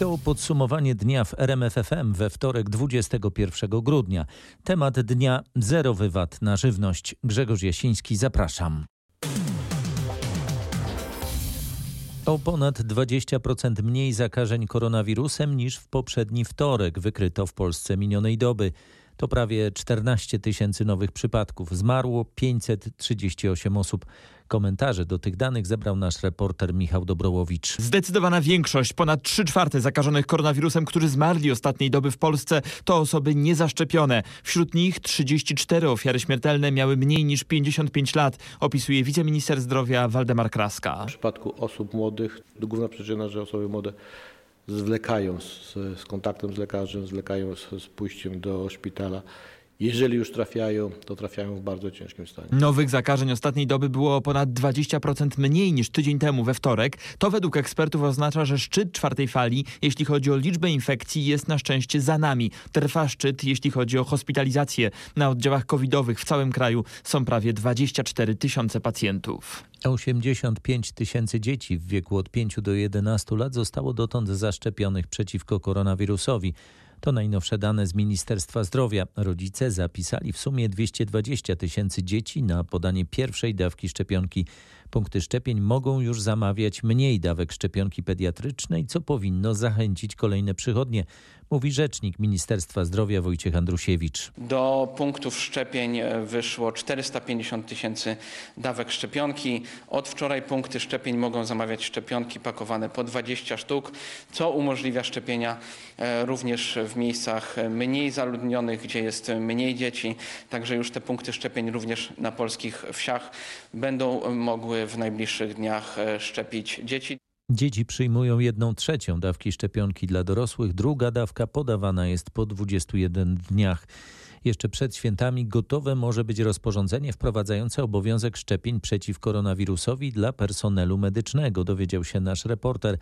To podsumowanie dnia w RMFFM we wtorek 21 grudnia. Temat dnia zerowy VAT na żywność. Grzegorz Jasiński, zapraszam. O ponad 20% mniej zakażeń koronawirusem niż w poprzedni wtorek wykryto w Polsce minionej doby. To prawie 14 tysięcy nowych przypadków. Zmarło 538 osób. Komentarze do tych danych zebrał nasz reporter Michał Dobrołowicz. Zdecydowana większość, ponad 3 czwarte zakażonych koronawirusem, którzy zmarli ostatniej doby w Polsce, to osoby niezaszczepione. Wśród nich 34 ofiary śmiertelne miały mniej niż 55 lat, opisuje wiceminister zdrowia Waldemar Kraska. W przypadku osób młodych, główna przyczyna, że osoby młode zwlekają z, z kontaktem z lekarzem, zwlekają z, z pójściem do szpitala. Jeżeli już trafiają, to trafiają w bardzo ciężkim stanie. Nowych zakażeń ostatniej doby było o ponad 20% mniej niż tydzień temu we wtorek. To według ekspertów oznacza, że szczyt czwartej fali, jeśli chodzi o liczbę infekcji, jest na szczęście za nami. Trwa szczyt, jeśli chodzi o hospitalizację. Na oddziałach covidowych w całym kraju są prawie 24 tysiące pacjentów. 85 tysięcy dzieci w wieku od 5 do 11 lat zostało dotąd zaszczepionych przeciwko koronawirusowi. To najnowsze dane z Ministerstwa Zdrowia. Rodzice zapisali w sumie 220 tysięcy dzieci na podanie pierwszej dawki szczepionki. Punkty szczepień mogą już zamawiać mniej dawek szczepionki pediatrycznej, co powinno zachęcić kolejne przychodnie, mówi rzecznik Ministerstwa Zdrowia Wojciech Andrusiewicz. Do punktów szczepień wyszło 450 tysięcy dawek szczepionki. Od wczoraj punkty szczepień mogą zamawiać szczepionki pakowane po 20 sztuk, co umożliwia szczepienia e, również w miejscach mniej zaludnionych, gdzie jest mniej dzieci. Także już te punkty szczepień również na polskich wsiach będą mogły w najbliższych dniach e, szczepić dzieci. Dzieci przyjmują jedną trzecią dawki szczepionki dla dorosłych, druga dawka podawana jest po 21 dniach. Jeszcze przed świętami gotowe może być rozporządzenie wprowadzające obowiązek szczepień przeciw koronawirusowi dla personelu medycznego, dowiedział się nasz reporter.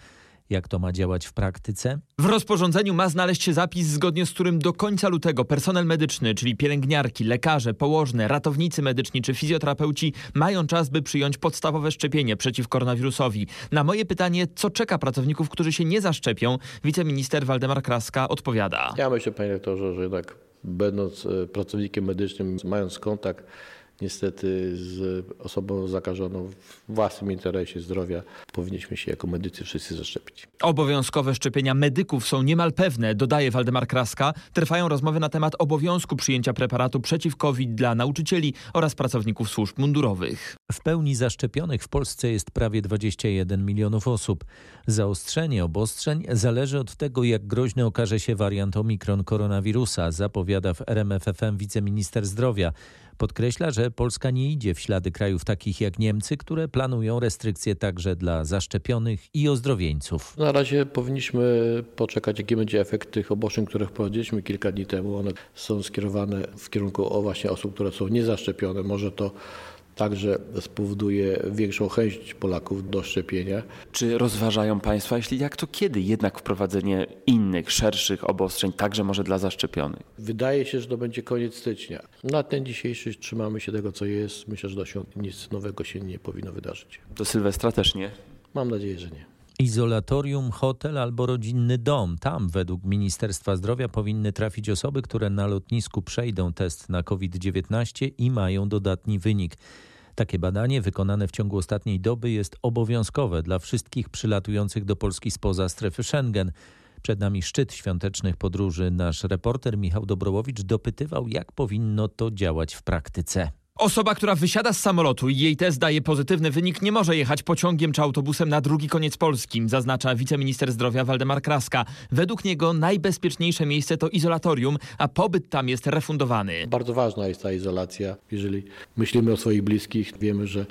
Jak to ma działać w praktyce? W rozporządzeniu ma znaleźć się zapis, zgodnie z którym do końca lutego personel medyczny, czyli pielęgniarki, lekarze, położne, ratownicy medyczni czy fizjoterapeuci mają czas, by przyjąć podstawowe szczepienie przeciw koronawirusowi. Na moje pytanie, co czeka pracowników, którzy się nie zaszczepią, wiceminister Waldemar Kraska odpowiada. Ja myślę, panie rektorze, że jednak będąc e, pracownikiem medycznym, mając kontakt niestety z osobą zakażoną w własnym interesie zdrowia powinniśmy się jako medycy wszyscy zaszczepić. Obowiązkowe szczepienia medyków są niemal pewne, dodaje Waldemar Kraska. Trwają rozmowy na temat obowiązku przyjęcia preparatu przeciw COVID dla nauczycieli oraz pracowników służb mundurowych. W pełni zaszczepionych w Polsce jest prawie 21 milionów osób. Zaostrzenie obostrzeń zależy od tego, jak groźny okaże się wariant omikron koronawirusa, zapowiada w RMFFM wiceminister zdrowia. Podkreśla, że Polska nie idzie w ślady krajów takich jak Niemcy, które planują restrykcje także dla zaszczepionych i ozdrowieńców. Na razie powinniśmy poczekać, jaki będzie efekt tych obostrzeń, które wprowadziliśmy kilka dni temu. One są skierowane w kierunku o właśnie osób, które są niezaszczepione. Może to także spowoduje większą chęć Polaków do szczepienia. Czy rozważają Państwo, jeśli jak to kiedy jednak wprowadzenie innych, szerszych obostrzeń, także może dla zaszczepionych? Wydaje się, że to będzie koniec stycznia. Na ten dzisiejszy trzymamy się tego, co jest. Myślę, że do nic nowego się nie powinno wydarzyć. Do Sylwestra też nie? Mam nadzieję, że nie. Izolatorium, hotel albo rodzinny dom. Tam, według Ministerstwa Zdrowia, powinny trafić osoby, które na lotnisku przejdą test na COVID-19 i mają dodatni wynik. Takie badanie wykonane w ciągu ostatniej doby jest obowiązkowe dla wszystkich przylatujących do Polski spoza strefy Schengen. Przed nami szczyt świątecznych podróży. Nasz reporter Michał Dobrołowicz dopytywał, jak powinno to działać w praktyce. Osoba, która wysiada z samolotu i jej test daje pozytywny wynik, nie może jechać pociągiem czy autobusem na drugi koniec Polski, zaznacza wiceminister zdrowia Waldemar Kraska. Według niego najbezpieczniejsze miejsce to izolatorium, a pobyt tam jest refundowany. Bardzo ważna jest ta izolacja. Jeżeli myślimy o swoich bliskich, wiemy, że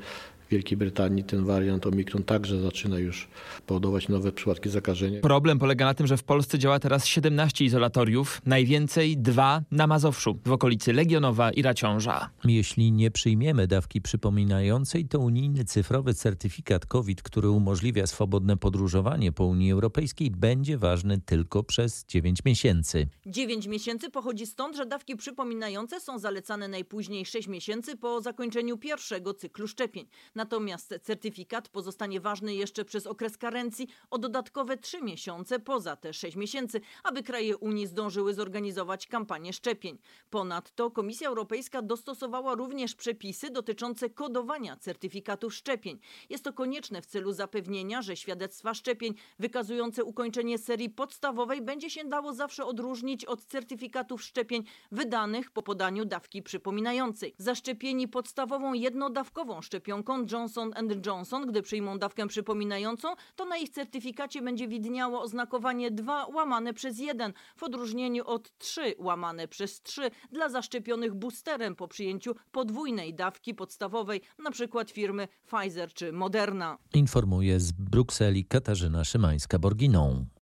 w Wielkiej Brytanii ten wariant Omikron także zaczyna już powodować nowe przypadki zakażenia. Problem polega na tym, że w Polsce działa teraz 17 izolatoriów, najwięcej dwa na Mazowszu, w okolicy Legionowa i Raciąża. Jeśli nie przyjmiemy dawki przypominającej, to unijny cyfrowy certyfikat COVID, który umożliwia swobodne podróżowanie po Unii Europejskiej, będzie ważny tylko przez 9 miesięcy. 9 miesięcy pochodzi stąd, że dawki przypominające są zalecane najpóźniej 6 miesięcy po zakończeniu pierwszego cyklu szczepień. Natomiast certyfikat pozostanie ważny jeszcze przez okres karencji o dodatkowe 3 miesiące poza te 6 miesięcy, aby kraje Unii zdążyły zorganizować kampanię szczepień. Ponadto Komisja Europejska dostosowała również przepisy dotyczące kodowania certyfikatów szczepień. Jest to konieczne w celu zapewnienia, że świadectwa szczepień wykazujące ukończenie serii podstawowej będzie się dało zawsze odróżnić od certyfikatów szczepień wydanych po podaniu dawki przypominającej. Zaszczepieni podstawową jednodawkową szczepionką Johnson Johnson, gdy przyjmą dawkę przypominającą, to na ich certyfikacie będzie widniało oznakowanie 2 łamane przez 1 w odróżnieniu od 3 łamane przez 3 dla zaszczepionych boosterem po przyjęciu podwójnej dawki podstawowej, np. firmy Pfizer czy Moderna. Informuje z Brukseli Katarzyna Szymańska-Borginą.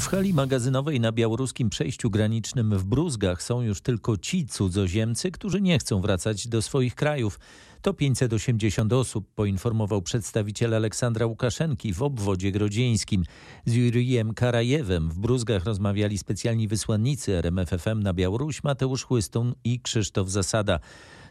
W hali magazynowej na białoruskim przejściu granicznym w Bruzgach są już tylko ci cudzoziemcy, którzy nie chcą wracać do swoich krajów. To 580 osób, poinformował przedstawiciel Aleksandra Łukaszenki w obwodzie grodzieńskim. Z Jurijem Karajewem w Bruzgach rozmawiali specjalni wysłannicy RMFFM na Białoruś Mateusz Chłystun i Krzysztof Zasada.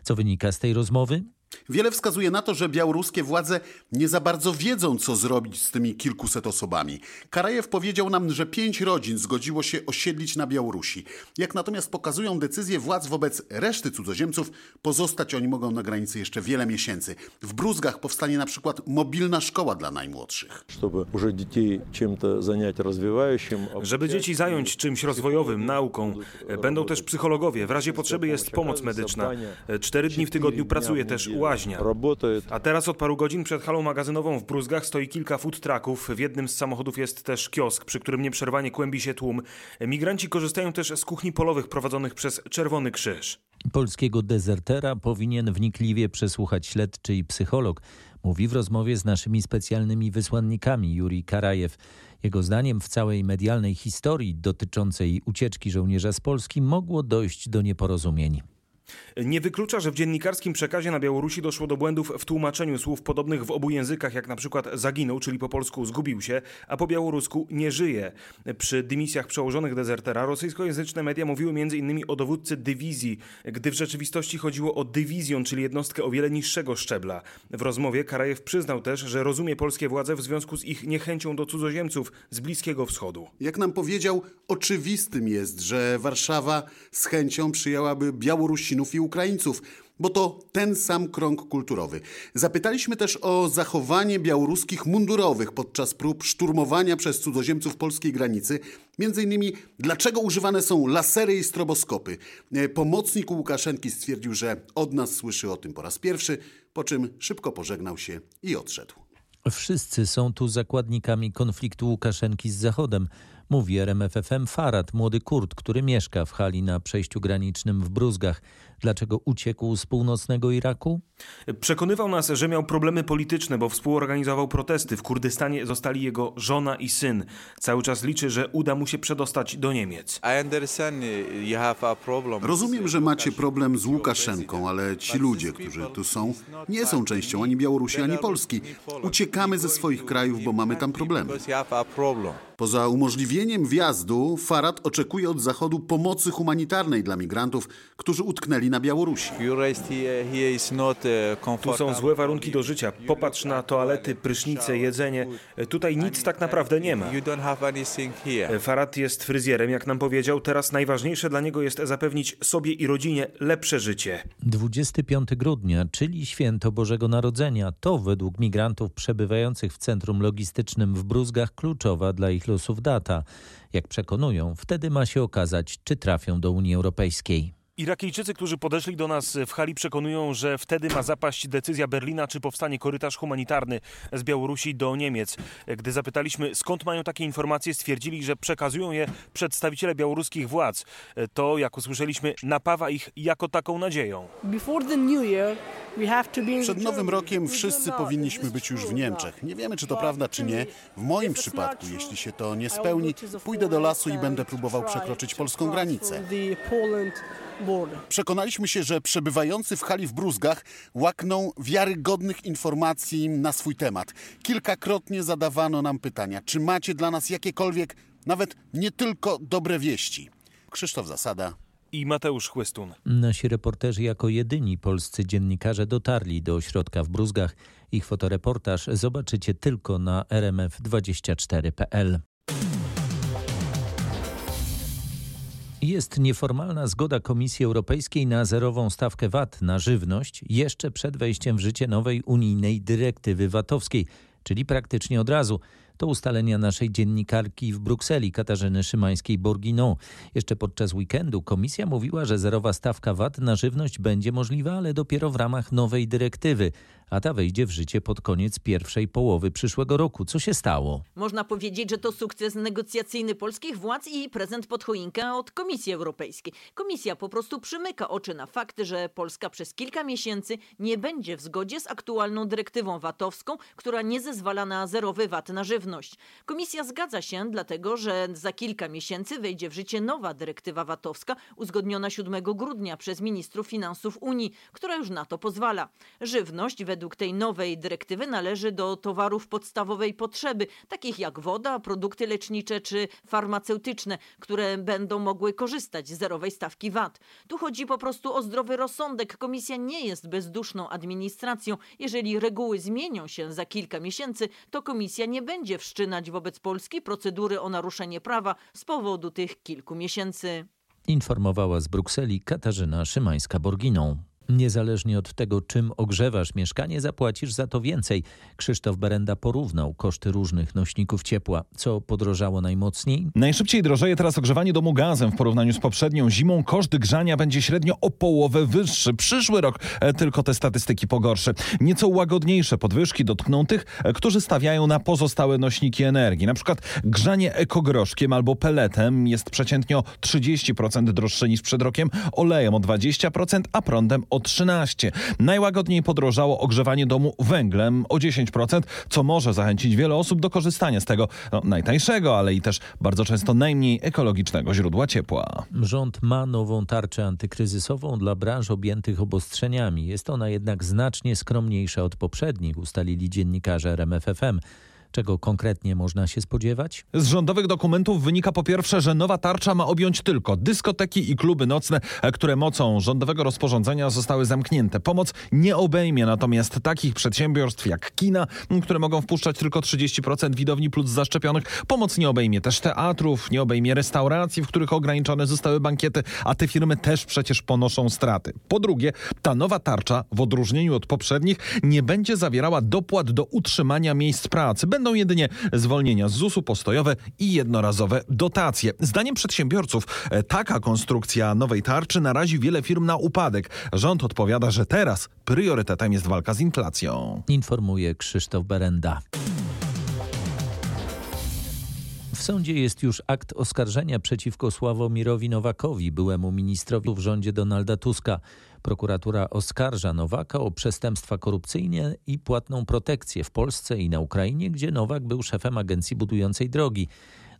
Co wynika z tej rozmowy? Wiele wskazuje na to, że białoruskie władze nie za bardzo wiedzą, co zrobić z tymi kilkuset osobami. Karajew powiedział nam, że pięć rodzin zgodziło się osiedlić na Białorusi. Jak natomiast pokazują decyzje władz wobec reszty cudzoziemców, pozostać oni mogą na granicy jeszcze wiele miesięcy. W Bruzgach powstanie na przykład mobilna szkoła dla najmłodszych. Żeby dzieci zająć czymś rozwojowym, nauką, będą też psychologowie. W razie potrzeby jest pomoc medyczna. Cztery dni w tygodniu pracuje też łaźnia. A teraz od paru godzin przed halą magazynową w Bruzgach stoi kilka food trucków. W jednym z samochodów jest też kiosk, przy którym nieprzerwanie kłębi się tłum. Migranci korzystają też z kuchni polowych prowadzonych przez Czerwony Krzyż. Polskiego dezertera powinien wnikliwie przesłuchać śledczy i psycholog, mówi w rozmowie z naszymi specjalnymi wysłannikami Juri Karajew. Jego zdaniem w całej medialnej historii dotyczącej ucieczki żołnierza z Polski mogło dojść do nieporozumień. Nie wyklucza, że w dziennikarskim przekazie na Białorusi doszło do błędów w tłumaczeniu słów podobnych w obu językach, jak na przykład zaginął, czyli po polsku zgubił się, a po białorusku nie żyje. Przy dymisjach przełożonych dezertera rosyjskojęzyczne media mówiły m.in. o dowódcy dywizji, gdy w rzeczywistości chodziło o dywizjon, czyli jednostkę o wiele niższego szczebla. W rozmowie Karajew przyznał też, że rozumie polskie władze w związku z ich niechęcią do cudzoziemców z Bliskiego Wschodu. Jak nam powiedział, oczywistym jest, że Warszawa z chęcią przyjęłaby Białorusinów i Ukraińców, bo to ten sam krąg kulturowy. Zapytaliśmy też o zachowanie białoruskich mundurowych podczas prób szturmowania przez cudzoziemców polskiej granicy. Między innymi, dlaczego używane są lasery i stroboskopy. E, Pomocnik Łukaszenki stwierdził, że od nas słyszy o tym po raz pierwszy, po czym szybko pożegnał się i odszedł. Wszyscy są tu zakładnikami konfliktu Łukaszenki z Zachodem, mówi RMFFM Farad, młody Kurd, który mieszka w hali na przejściu granicznym w Bruzgach. Dlaczego uciekł z północnego Iraku? Przekonywał nas, że miał problemy polityczne, bo współorganizował protesty. W Kurdystanie zostali jego żona i syn. Cały czas liczy, że uda mu się przedostać do Niemiec. Rozumiem, że macie problem z Łukaszenką, ale ci ludzie, którzy tu są, nie są częścią ani Białorusi, ani Polski. Uciekamy ze swoich krajów, bo mamy tam problemy. Poza umożliwieniem wjazdu, Farad oczekuje od Zachodu pomocy humanitarnej dla migrantów, którzy utknęli na Białorusi. Tu są złe warunki do życia. Popatrz na toalety, prysznice, jedzenie. Tutaj nic tak naprawdę nie ma. Farad jest fryzjerem, jak nam powiedział. Teraz najważniejsze dla niego jest zapewnić sobie i rodzinie lepsze życie. 25 grudnia, czyli święto Bożego Narodzenia, to według migrantów przebywających w centrum logistycznym w Bruzgach kluczowa dla ich losów data. Jak przekonują, wtedy ma się okazać, czy trafią do Unii Europejskiej. Irakijczycy, którzy podeszli do nas w hali, przekonują, że wtedy ma zapaść decyzja Berlina, czy powstanie korytarz humanitarny z Białorusi do Niemiec. Gdy zapytaliśmy, skąd mają takie informacje, stwierdzili, że przekazują je przedstawiciele białoruskich władz. To, jak usłyszeliśmy, napawa ich jako taką nadzieją. Przed Nowym Rokiem wszyscy powinniśmy być już w Niemczech. Nie wiemy, czy to prawda, czy nie. W moim przypadku, jeśli się to nie spełni, pójdę do lasu i będę próbował przekroczyć polską granicę. Przekonaliśmy się, że przebywający w hali w Bruzgach łakną wiarygodnych informacji na swój temat. Kilkakrotnie zadawano nam pytania, czy macie dla nas jakiekolwiek, nawet nie tylko dobre wieści. Krzysztof Zasada, i Mateusz Chłystun. Nasi reporterzy jako jedyni polscy dziennikarze dotarli do ośrodka w Bruzgach. Ich fotoreportaż zobaczycie tylko na rmf24.pl. Jest nieformalna zgoda Komisji Europejskiej na zerową stawkę VAT na żywność jeszcze przed wejściem w życie nowej unijnej dyrektywy VAT-owskiej, czyli praktycznie od razu. To ustalenia naszej dziennikarki w Brukseli, Katarzyny Szymańskiej-Borginą. Jeszcze podczas weekendu komisja mówiła, że zerowa stawka VAT na żywność będzie możliwa, ale dopiero w ramach nowej dyrektywy, a ta wejdzie w życie pod koniec pierwszej połowy przyszłego roku. Co się stało? Można powiedzieć, że to sukces negocjacyjny polskich władz i prezent pod choinkę od Komisji Europejskiej. Komisja po prostu przymyka oczy na fakt, że Polska przez kilka miesięcy nie będzie w zgodzie z aktualną dyrektywą VAT-owską, która nie zezwala na zerowy VAT na żywność. Komisja zgadza się, dlatego że za kilka miesięcy wejdzie w życie nowa dyrektywa VAT-owska, uzgodniona 7 grudnia przez ministrów finansów Unii, która już na to pozwala. Żywność według tej nowej dyrektywy należy do towarów podstawowej potrzeby, takich jak woda, produkty lecznicze czy farmaceutyczne, które będą mogły korzystać z zerowej stawki VAT. Tu chodzi po prostu o zdrowy rozsądek. Komisja nie jest bezduszną administracją. Jeżeli reguły zmienią się za kilka miesięcy, to komisja nie będzie wszczynać wobec Polski procedury o naruszenie prawa z powodu tych kilku miesięcy. Informowała z Brukseli Katarzyna Szymańska-Borginą. Niezależnie od tego, czym ogrzewasz mieszkanie, zapłacisz za to więcej. Krzysztof Berenda porównał koszty różnych nośników ciepła. Co podrożało najmocniej? Najszybciej drożeje teraz ogrzewanie domu gazem. W porównaniu z poprzednią zimą koszt grzania będzie średnio o połowę wyższy. Przyszły rok e, tylko te statystyki pogorszy. Nieco łagodniejsze podwyżki dotkną tych, e, którzy stawiają na pozostałe nośniki energii. Na przykład grzanie ekogroszkiem albo peletem jest przeciętnie o 30% droższe niż przed rokiem, olejem o 20%, a prądem o o 13. Najłagodniej podrożało ogrzewanie domu węglem o 10%, co może zachęcić wiele osób do korzystania z tego no, najtańszego, ale i też bardzo często najmniej ekologicznego źródła ciepła. Rząd ma nową tarczę antykryzysową dla branż objętych obostrzeniami. Jest ona jednak znacznie skromniejsza od poprzednich, ustalili dziennikarze RMFFM. Czego konkretnie można się spodziewać? Z rządowych dokumentów wynika po pierwsze, że nowa tarcza ma objąć tylko dyskoteki i kluby nocne, które mocą rządowego rozporządzenia zostały zamknięte. Pomoc nie obejmie natomiast takich przedsiębiorstw jak kina, które mogą wpuszczać tylko 30% widowni plus zaszczepionych. Pomoc nie obejmie też teatrów, nie obejmie restauracji, w których ograniczone zostały bankiety, a te firmy też przecież ponoszą straty. Po drugie, ta nowa tarcza, w odróżnieniu od poprzednich, nie będzie zawierała dopłat do utrzymania miejsc pracy. Będą jedynie zwolnienia z ZUS-u postojowe i jednorazowe dotacje. Zdaniem przedsiębiorców e, taka konstrukcja nowej tarczy narazi wiele firm na upadek. Rząd odpowiada, że teraz priorytetem jest walka z inflacją. Informuje Krzysztof Berenda. W sądzie jest już akt oskarżenia przeciwko Sławomirowi Nowakowi, byłemu ministrowi w rządzie Donalda Tuska. Prokuratura oskarża Nowaka o przestępstwa korupcyjne i płatną protekcję w Polsce i na Ukrainie, gdzie Nowak był szefem agencji budującej drogi.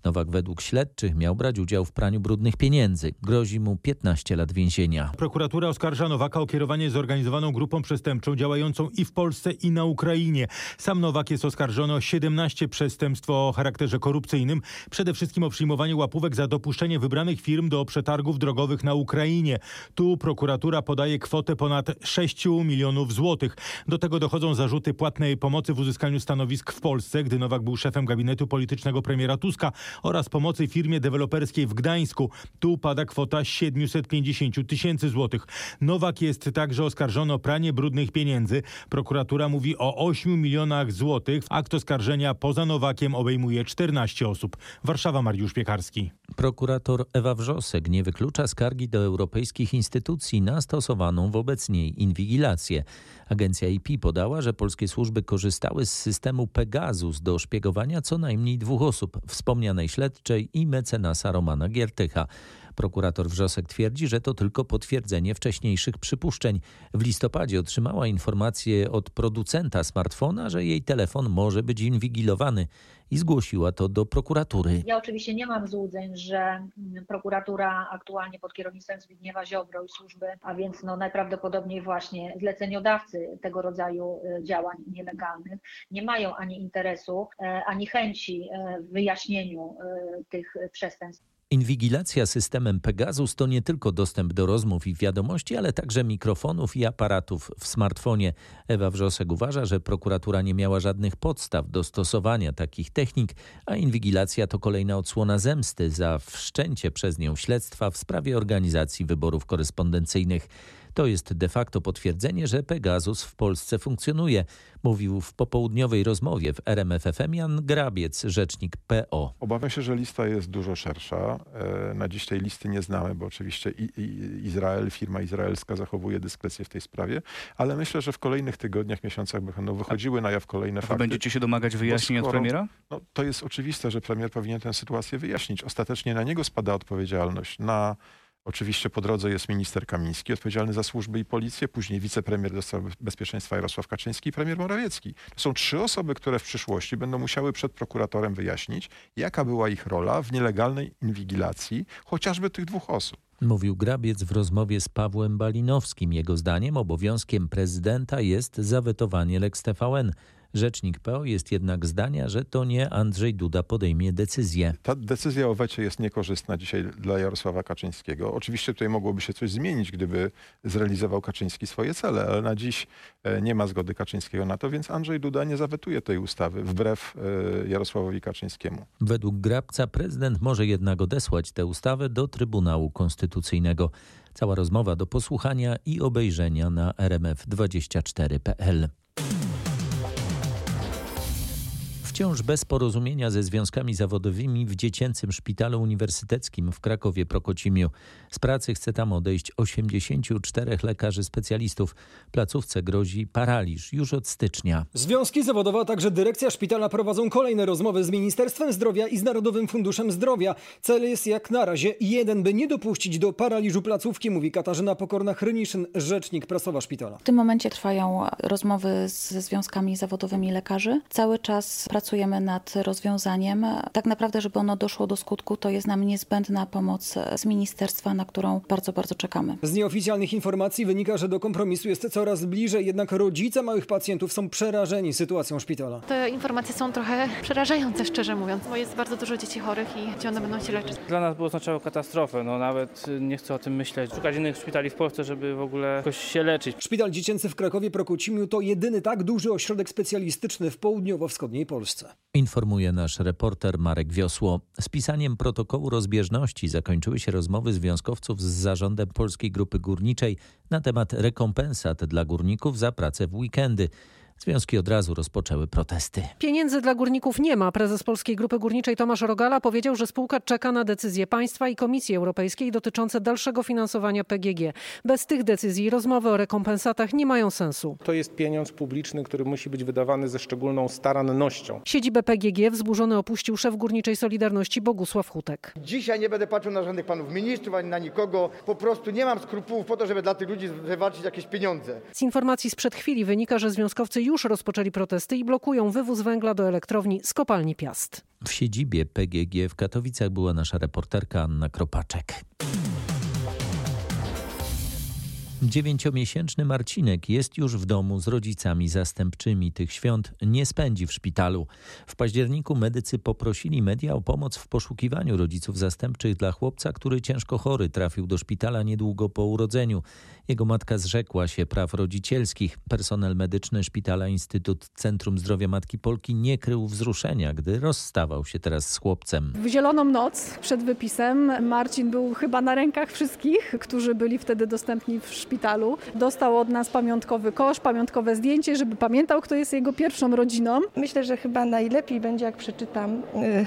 Nowak według śledczych miał brać udział w praniu brudnych pieniędzy. Grozi mu 15 lat więzienia. Prokuratura oskarża Nowaka o kierowanie zorganizowaną grupą przestępczą działającą i w Polsce i na Ukrainie. Sam Nowak jest oskarżony o 17 przestępstw o charakterze korupcyjnym. Przede wszystkim o przyjmowanie łapówek za dopuszczenie wybranych firm do przetargów drogowych na Ukrainie. Tu prokuratura podaje kwotę ponad 6 milionów złotych. Do tego dochodzą zarzuty płatnej pomocy w uzyskaniu stanowisk w Polsce, gdy Nowak był szefem gabinetu politycznego premiera Tuska oraz pomocy firmie deweloperskiej w Gdańsku. Tu pada kwota 750 tysięcy złotych. Nowak jest także oskarżony o pranie brudnych pieniędzy. Prokuratura mówi o 8 milionach złotych. Akt oskarżenia poza Nowakiem obejmuje 14 osób. Warszawa Mariusz Piekarski. Prokurator Ewa Wrzosek nie wyklucza skargi do europejskich instytucji na stosowaną wobec niej inwigilację. Agencja IP podała, że polskie służby korzystały z systemu Pegasus do szpiegowania co najmniej dwóch osób, wspomnianej śledczej i mecenasa Romana Giertycha. Prokurator Wrzosek twierdzi, że to tylko potwierdzenie wcześniejszych przypuszczeń. W listopadzie otrzymała informację od producenta smartfona, że jej telefon może być inwigilowany i zgłosiła to do prokuratury. Ja oczywiście nie mam złudzeń, że mm, prokuratura aktualnie pod kierownictwem Zbigniewa Ziobro i służby, a więc no najprawdopodobniej właśnie zleceniodawcy tego rodzaju y, działań nielegalnych, nie mają ani interesu, e, ani chęci e, w wyjaśnieniu e, tych przestępstw. Inwigilacja systemem Pegasus to nie tylko dostęp do rozmów i wiadomości, ale także mikrofonów i aparatów w smartfonie. Ewa Wrzosek uważa, że prokuratura nie miała żadnych podstaw do stosowania takich technik, a inwigilacja to kolejna odsłona zemsty za wszczęcie przez nią śledztwa w sprawie organizacji wyborów korespondencyjnych. To jest de facto potwierdzenie, że Pegasus w Polsce funkcjonuje, mówił w popołudniowej rozmowie w RMFFM Jan Grabiec, rzecznik PO. Obawiam się, że lista jest dużo szersza. E, na dziś tej listy nie znamy, bo oczywiście Izrael, firma izraelska zachowuje dyskrecję w tej sprawie, ale myślę, że w kolejnych tygodniach, miesiącach będą wychodziły na jaw kolejne fakty. Będziecie się domagać wyjaśnień skoro, od premiera? No, to jest oczywiste, że premier powinien tę sytuację wyjaśnić. Ostatecznie na niego spada odpowiedzialność, na Oczywiście po drodze jest minister Kamiński, odpowiedzialny za służby i policję, później wicepremier do spraw bezpieczeństwa Jarosław Kaczyński i premier Morawiecki. To są trzy osoby, które w przyszłości będą musiały przed prokuratorem wyjaśnić, jaka była ich rola w nielegalnej inwigilacji chociażby tych dwóch osób. Mówił Grabiec w rozmowie z Pawłem Balinowskim. Jego zdaniem obowiązkiem prezydenta jest zawetowanie Lex TVN. Rzecznik PO jest jednak zdania, że to nie Andrzej Duda podejmie decyzję. Ta decyzja o wecie jest niekorzystna dzisiaj dla Jarosława Kaczyńskiego. Oczywiście tutaj mogłoby się coś zmienić, gdyby zrealizował Kaczyński swoje cele, ale na dziś e, nie ma zgody Kaczyńskiego na to, więc Andrzej Duda nie zawetuje tej ustawy wbrew e, Jarosławowi Kaczyńskiemu. Według Grabca prezydent może jednak odesłać tę ustawę do Trybunału Konstytucyjnego. Cała rozmowa do posłuchania i obejrzenia na rmf24.pl. wciąż bez porozumienia ze związkami zawodowymi w dziecięcym szpitalu uniwersyteckim w Krakowie Prokocimiu. Z pracy chce tam odejść 84 lekarzy specjalistów. Placówce grozi paraliż już od stycznia. Związki zawodowe, a także dyrekcja szpitala prowadzą kolejne rozmowy z Ministerstwem Zdrowia i z Narodowym Funduszem Zdrowia. Cel jest jak na razie jeden, by nie dopuścić do paraliżu placówki, mówi Katarzyna Pokorna-Chryniszyn, rzecznik prasowa szpitala. W tym momencie trwają rozmowy ze związkami zawodowymi lekarzy. Cały czas pracujemy pracujemy nad rozwiązaniem. Tak naprawdę, żeby ono doszło do skutku, to jest nam niezbędna pomoc z ministerstwa, na którą bardzo, bardzo czekamy. Z nieoficjalnych informacji wynika, że do kompromisu jest coraz bliżej, jednak rodzice małych pacjentów są przerażeni sytuacją szpitala. Te informacje są trochę przerażające, szczerze mówiąc, bo jest bardzo dużo dzieci chorych i gdzie one będą się leczyć. Dla nas było oznaczało katastrofę, no nawet nie chcę o tym myśleć. Szukać innych szpitali w Polsce, żeby w ogóle jakoś się leczyć. Szpital dziecięcy w Krakowie Prokocimiu to jedyny tak duży ośrodek specjalistyczny w południowo-wschodniej Polsce. Polsce. Informuje nasz reporter Marek Wiosło. Z pisaniem protokołu rozbieżności zakończyły się rozmowy związkowców z zarządem Polskiej Grupy Górniczej na temat rekompensat dla górników za pracę w weekendy. Związki od razu rozpoczęły protesty. Pieniędzy dla górników nie ma. Prezes Polskiej Grupy Górniczej Tomasz Rogala powiedział, że spółka czeka na decyzję państwa i Komisji Europejskiej dotyczące dalszego finansowania PGG. Bez tych decyzji rozmowy o rekompensatach nie mają sensu. To jest pieniądz publiczny, który musi być wydawany ze szczególną starannością. Siedzibę PGG wzburzony opuścił szef Górniczej Solidarności Bogusław Hutek. Dzisiaj nie będę patrzył na żadnych panów ministrów ani na nikogo. Po prostu nie mam skrupułów po to, żeby dla tych ludzi wywalczyć jakieś pieniądze. Z informacji sprzed chwili wynika, że związkowcy już rozpoczęli protesty i blokują wywóz węgla do elektrowni z kopalni Piast. W siedzibie PGG w Katowicach była nasza reporterka Anna Kropaczek. Dziewięciomiesięczny Marcinek jest już w domu z rodzicami zastępczymi. Tych świąt nie spędzi w szpitalu. W październiku medycy poprosili media o pomoc w poszukiwaniu rodziców zastępczych dla chłopca, który ciężko chory trafił do szpitala niedługo po urodzeniu. Jego matka zrzekła się praw rodzicielskich. Personel medyczny szpitala Instytut Centrum Zdrowia Matki Polki nie krył wzruszenia, gdy rozstawał się teraz z chłopcem. W zieloną noc przed wypisem Marcin był chyba na rękach wszystkich, którzy byli wtedy dostępni w szpitalu szpitalu. Dostał od nas pamiątkowy kosz, pamiątkowe zdjęcie, żeby pamiętał, kto jest jego pierwszą rodziną. Myślę, że chyba najlepiej będzie, jak przeczytam y,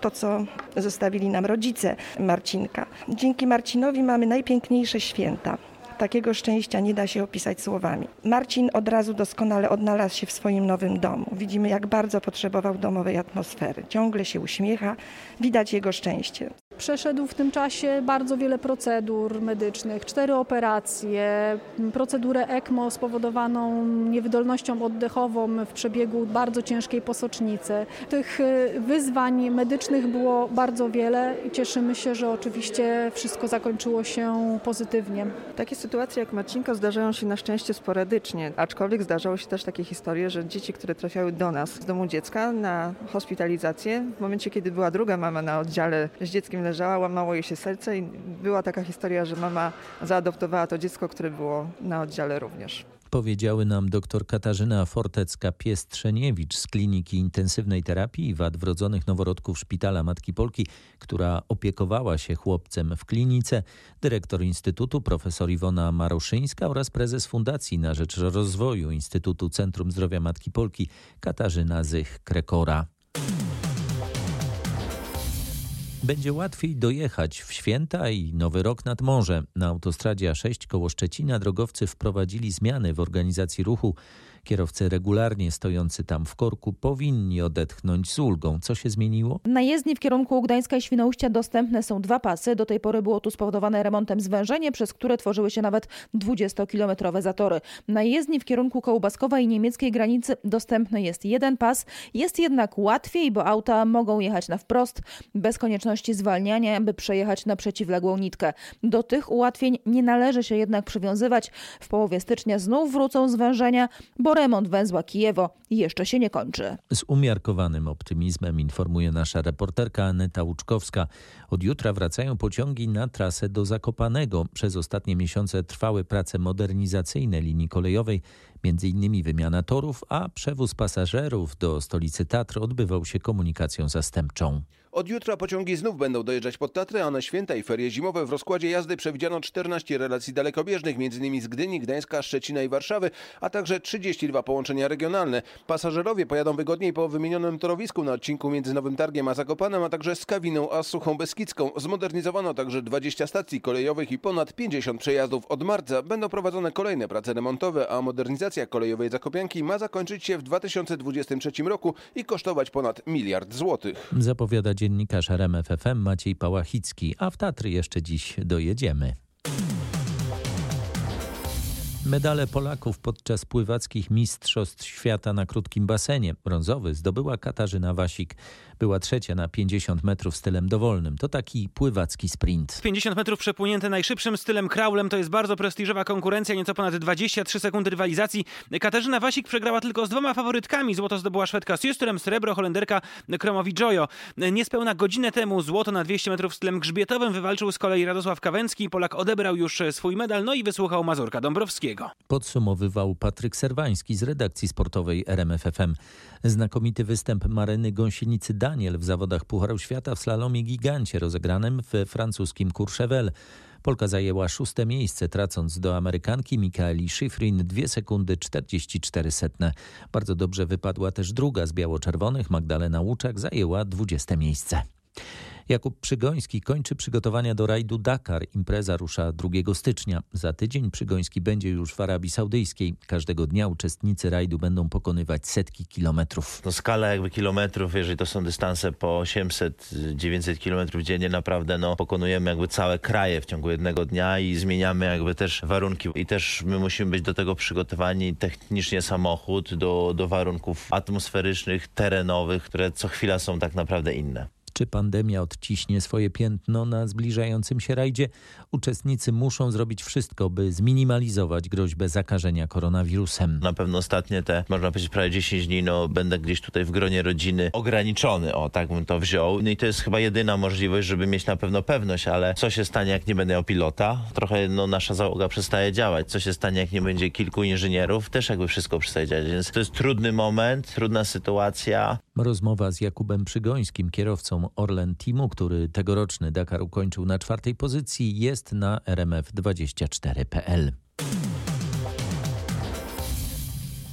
to, co zostawili nam rodzice Marcinka. Dzięki Marcinowi mamy najpiękniejsze święta. Takiego szczęścia nie da się opisać słowami. Marcin od razu doskonale odnalazł się w swoim nowym domu. Widzimy, jak bardzo potrzebował domowej atmosfery. Ciągle się uśmiecha, widać jego szczęście. Przeszedł w tym czasie bardzo wiele procedur medycznych, cztery operacje, procedurę ECMO spowodowaną niewydolnością oddechową w przebiegu bardzo ciężkiej posocznicy. Tych y, wyzwań medycznych było bardzo wiele i cieszymy się, że oczywiście wszystko zakończyło się pozytywnie. Takie sytuacje jak Marcinka zdarzają się na szczęście sporadycznie, aczkolwiek zdarzały się też takie historie, że dzieci, które trafiały do nas z domu dziecka na hospitalizację, w momencie kiedy była druga mama na oddziale z dzieckiem leżała, łamało jej się serce i była taka historia, że mama zaadoptowała to dziecko, które było na oddziale również powiedziały nam dr Katarzyna Fortecka-Piestrzeniewicz z Kliniki Intensywnej Terapii Wad Wrodzonych Noworodków Szpitala Matki Polki, która opiekowała się chłopcem w klinice, dyrektor Instytutu profesor Iwona Maruszyńska oraz prezes Fundacji na Rzecz Rozwoju Instytutu Centrum Zdrowia Matki Polki Katarzyna Zych-Krekora. Będzie łatwiej dojechać w święta i nowy rok nad morze. Na autostradzie A6 koło Szczecina drogowcy wprowadzili zmiany w organizacji ruchu. Kierowcy regularnie stojący tam w korku powinni odetchnąć z ulgą. Co się zmieniło? Na jezdni w kierunku Gdańska i Świnoujścia dostępne są dwa pasy. Do tej pory było tu spowodowane remontem zwężenie, przez które tworzyły się nawet 20-kilometrowe zatory. Na jezdni w kierunku Kołbaskowa i niemieckiej granicy dostępny jest jeden pas. Jest jednak łatwiej, bo auta mogą jechać na wprost, bez konieczności zwalniania, by przejechać na przeciwległą nitkę. Do tych ułatwień nie należy się jednak przywiązywać. W połowie stycznia znów wrócą zwężenia, bo remont węzła Kijewo jeszcze się nie kończy. Z umiarkowanym optymizmem informuje nasza reporterka Aneta Łuczkowska. Od jutra wracają pociągi na trasę do Zakopanego. Przez ostatnie miesiące trwały prace modernizacyjne linii kolejowej, innymi wymiana torów, a przewóz pasażerów do stolicy Tatr odbywał się komunikacją zastępczą. Od jutra pociągi znów będą dojeżdżać pod Tatry, a na święta i ferie zimowe w rozkładzie jazdy przewidziano 14 relacji dalekobieżnych, m.in. z Gdyni, Gdańska, Szczecina i Warszawy, a także 32 połączenia regionalne. Pasażerowie pojadą wygodniej po wymienionym torowisku na odcinku między Nowym Targiem a Zakopanem, a także z Kawiną a Suchą Beskidzką. Zmodernizowano także 20 stacji kolejowych i ponad 50 przejazdów. Od marca będą prowadzone kolejne prace remontowe, a modernizacja kolejowej Zakopianki ma zakończyć się w 2023 roku i kosztować ponad miliard złotych. Zapowiada dziennikarz RMFFM Maciej Pałachicki, a w Tatry jeszcze dziś dojedziemy. Medale Polaków podczas pływackich Mistrzostw Świata na krótkim basenie. Brązowy zdobyła Katarzyna Wasik. Była trzecia na 50 metrów stylem dowolnym. To taki pływacki sprint. 50 metrów przepłynięte najszybszym stylem kraulem to jest bardzo prestiżowa konkurencja, nieco ponad 23 sekundy rywalizacji. Katarzyna Wasik przegrała tylko z dwoma faworytkami. Złoto zdobyła Szwedka z Justrem, srebro Holenderka Kromowi Jojo. Niespełna godzinę temu złoto na 200 metrów stylem grzbietowym wywalczył z kolei Radosław Kawęcki. Polak odebrał już swój medal, no i wysłuchał Mazurka Dąbrowskiego. Podsumowywał Patryk Serwański z redakcji sportowej RMFFM. Znakomity występ Maryny Gąsienicy Daniel w zawodach Pucharu Świata w slalomie gigancie rozegranym w francuskim Courchevel. Polka zajęła szóste miejsce, tracąc do Amerykanki Mikaeli Schifrin 2 sekundy 44 setne. Bardzo dobrze wypadła też druga z biało-czerwonych, Magdalena Łuczak zajęła 20 miejsce. Jakub Przygoński kończy przygotowania do rajdu Dakar. Impreza rusza 2 stycznia. Za tydzień Przygoński będzie już w Arabii Saudyjskiej. Każdego dnia uczestnicy rajdu będą pokonywać setki kilometrów. No skala jakby kilometrów, jeżeli to są dystanse po 800-900 kilometrów dziennie, naprawdę no, pokonujemy jakby całe kraje w ciągu jednego dnia i zmieniamy jakby też warunki. I też my musimy być do tego przygotowani technicznie samochód do, do warunków atmosferycznych, terenowych, które co chwila są tak naprawdę inne. Czy pandemia odciśnie swoje piętno na zbliżającym się rajdzie? Uczestnicy muszą zrobić wszystko, by zminimalizować groźbę zakażenia koronawirusem. Na pewno ostatnie te, można powiedzieć, prawie 10 dni, no będę gdzieś tutaj w gronie rodziny ograniczony, o tak bym to wziął. No i to jest chyba jedyna możliwość, żeby mieć na pewno pewność, ale co się stanie, jak nie będę miał pilota? Trochę no, nasza załoga przestaje działać. Co się stanie, jak nie będzie kilku inżynierów? Też jakby wszystko przestaje działać, więc to jest trudny moment, trudna sytuacja. Rozmowa z Jakubem Przygońskim, kierowcą Orlen Teamu, który tegoroczny Dakar ukończył na czwartej pozycji, jest na rmf24.pl.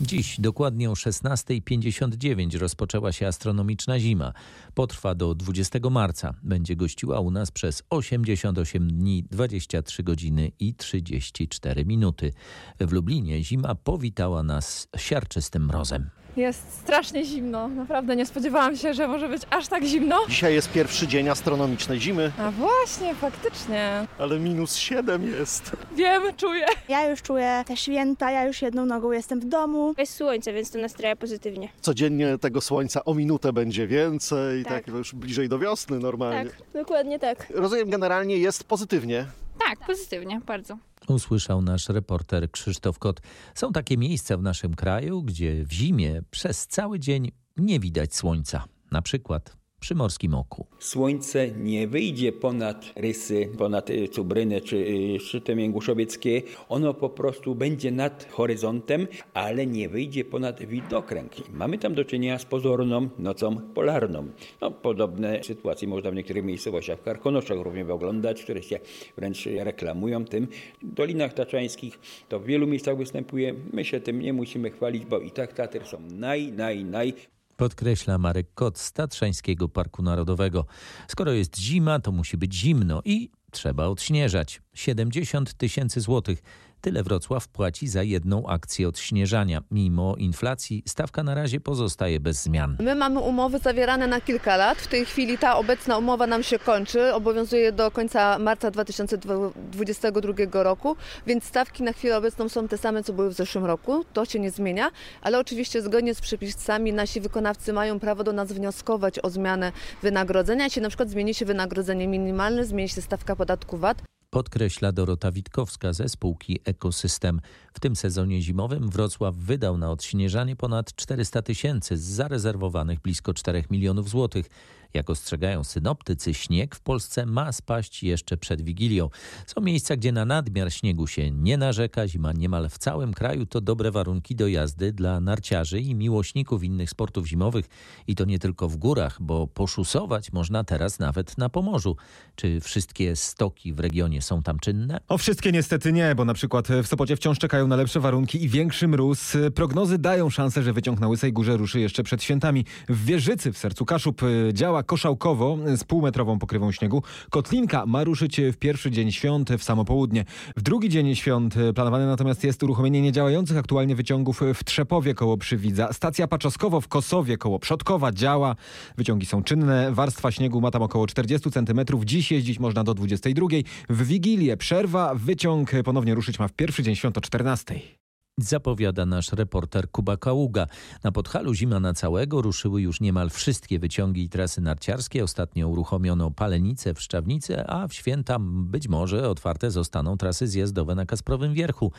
Dziś dokładnie o 16.59 rozpoczęła się astronomiczna zima. Potrwa do 20 marca. Będzie gościła u nas przez 88 dni, 23 godziny i 34 minuty. W Lublinie zima powitała nas siarczystym mrozem. Jest strasznie zimno. Naprawdę nie spodziewałam się, że może być aż tak zimno. Dzisiaj jest pierwszy dzień astronomicznej zimy. A właśnie, faktycznie. Ale minus 7 jest. Wiem, czuję. Ja już czuję te święta, ja już jedną nogą jestem w domu. Jest słońce, więc to nastraja pozytywnie. Codziennie tego słońca o minutę będzie więcej, tak, tak już bliżej do wiosny normalnie. Tak, dokładnie tak. Rozumiem, generalnie jest pozytywnie. Tak, pozytywnie, bardzo usłyszał nasz reporter Krzysztof Kot. Są takie miejsca w naszym kraju, gdzie w zimie przez cały dzień nie widać słońca. Na przykład przy Morskim Oku. Słońce nie wyjdzie ponad rysy, ponad y, Cubrynę czy y, szczyty Mięguszowieckie. Ono po prostu będzie nad horyzontem, ale nie wyjdzie ponad widokręg. Mamy tam do czynienia z pozorną nocą polarną. No, podobne sytuacje można w niektórych miejscowościach w Karkonoszach również oglądać, które się wręcz reklamują tym. W Dolinach Taczańskich to w wielu miejscach występuje. My się tym nie musimy chwalić, bo i tak Tatry są naj, naj, naj Podkreśla Marek Kot z Tatrzańskiego Parku Narodowego. Skoro jest zima, to musi być zimno i trzeba odśnieżać. 70 tysięcy złotych Tyle Wrocław płaci za jedną akcję odśnieżania. Mimo inflacji stawka na razie pozostaje bez zmian. My mamy umowy zawierane na kilka lat. W tej chwili ta obecna umowa nam się kończy. Obowiązuje do końca marca 2022 roku, więc stawki na chwilę obecną są te same, co były w zeszłym roku. To się nie zmienia, ale oczywiście zgodnie z przepisami nasi wykonawcy mają prawo do nas wnioskować o zmianę wynagrodzenia. Jeśli na przykład zmieni się wynagrodzenie minimalne, zmieni się stawka podatku VAT, podkreśla Dorota Witkowska ze spółki Ekosystem. W tym sezonie zimowym Wrocław wydał na odśnieżanie ponad 400 tysięcy z zarezerwowanych blisko 4 milionów złotych. Jak ostrzegają synoptycy, śnieg w Polsce ma spaść jeszcze przed Wigilią. Są miejsca, gdzie na nadmiar śniegu się nie narzeka. Zima niemal w całym kraju to dobre warunki do jazdy dla narciarzy i miłośników innych sportów zimowych. I to nie tylko w górach, bo poszusować można teraz nawet na Pomorzu. Czy wszystkie stoki w regionie są tam czynne? O wszystkie niestety nie, bo na przykład w Sopocie wciąż czekają na lepsze warunki i większy mróz. Prognozy dają szansę, że wyciąg na Łysej Górze ruszy jeszcze przed świętami. W Wieżycy w sercu Kaszub działa koszałkowo z półmetrową pokrywą śniegu. Kotlinka ma ruszyć w pierwszy dzień świąt w samo południe. W drugi dzień świąt planowane natomiast jest uruchomienie niedziałających aktualnie wyciągów w Trzepowie koło Przywidza. Stacja Paczoskowo w Kosowie koło Przodkowa działa. Wyciągi są czynne. Warstwa śniegu ma tam około 40 cm. Dziś jeździć można do 22. W Wigilię przerwa. Wyciąg ponownie ruszyć ma w pierwszy dzień świąt o 14 zapowiada nasz reporter Kuba Kaługa. Na Podhalu zima na całego ruszyły już niemal wszystkie wyciągi i trasy narciarskie. Ostatnio uruchomiono Palenicę w Szczawnicy, a w święta być może otwarte zostaną trasy zjazdowe na Kasprowym Wierchu.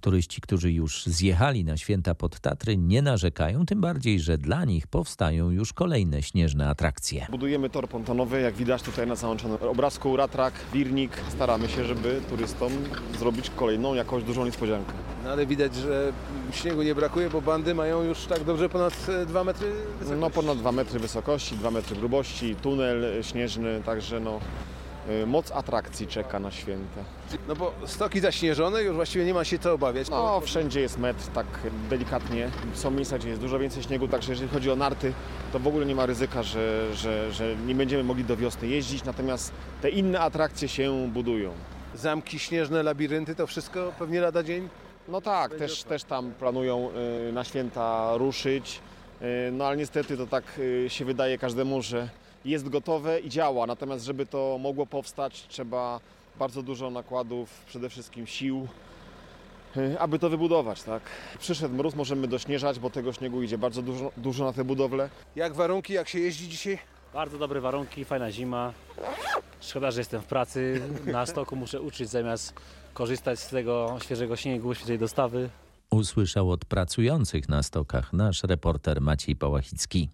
Turyści, którzy już zjechali na święta pod Tatry, nie narzekają, tym bardziej, że dla nich powstają już kolejne śnieżne atrakcje. Budujemy tor pontonowy, jak widać tutaj na załączonym obrazku, ratrak, wirnik. Staramy się, żeby turystom zrobić kolejną jakąś dużą niespodziankę. No ale widać, że śniegu nie brakuje, bo bandy mają już tak dobrze ponad 2 metry wysokości. No ponad 2 metry wysokości, 2 metry grubości, tunel śnieżny, także no moc atrakcji czeka na święta. No bo stoki zaśnieżone, już właściwie nie ma się co obawiać. No, wszędzie jest metr, tak delikatnie. Są miejsca, gdzie jest dużo więcej śniegu, także jeżeli chodzi o narty, to w ogóle nie ma ryzyka, że, że, że nie będziemy mogli do wiosny jeździć, natomiast te inne atrakcje się budują. Zamki śnieżne, labirynty, to wszystko pewnie lada dzień? No tak, też, też tam planują y, na święta ruszyć, y, no ale niestety to tak się wydaje każdemu, że jest gotowe i działa. Natomiast, żeby to mogło powstać, trzeba bardzo dużo nakładów, przede wszystkim sił, y, aby to wybudować. Tak? Przyszedł mróz, możemy dośnieżać, bo tego śniegu idzie bardzo dużo, dużo na te budowle. Jak warunki, jak się jeździ dzisiaj? Bardzo dobre warunki, fajna zima. Szkoda, że jestem w pracy. Na stoku muszę uczyć zamiast korzystać z tego świeżego śniegu, świeżej dostawy. Usłyszał od pracujących na stokach nasz reporter Maciej Pałachicki.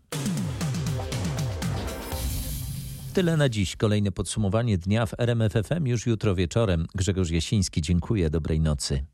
Tyle na dziś. Kolejne podsumowanie dnia w RMFFM już jutro wieczorem. Grzegorz Jasiński, dziękuję. Dobrej nocy.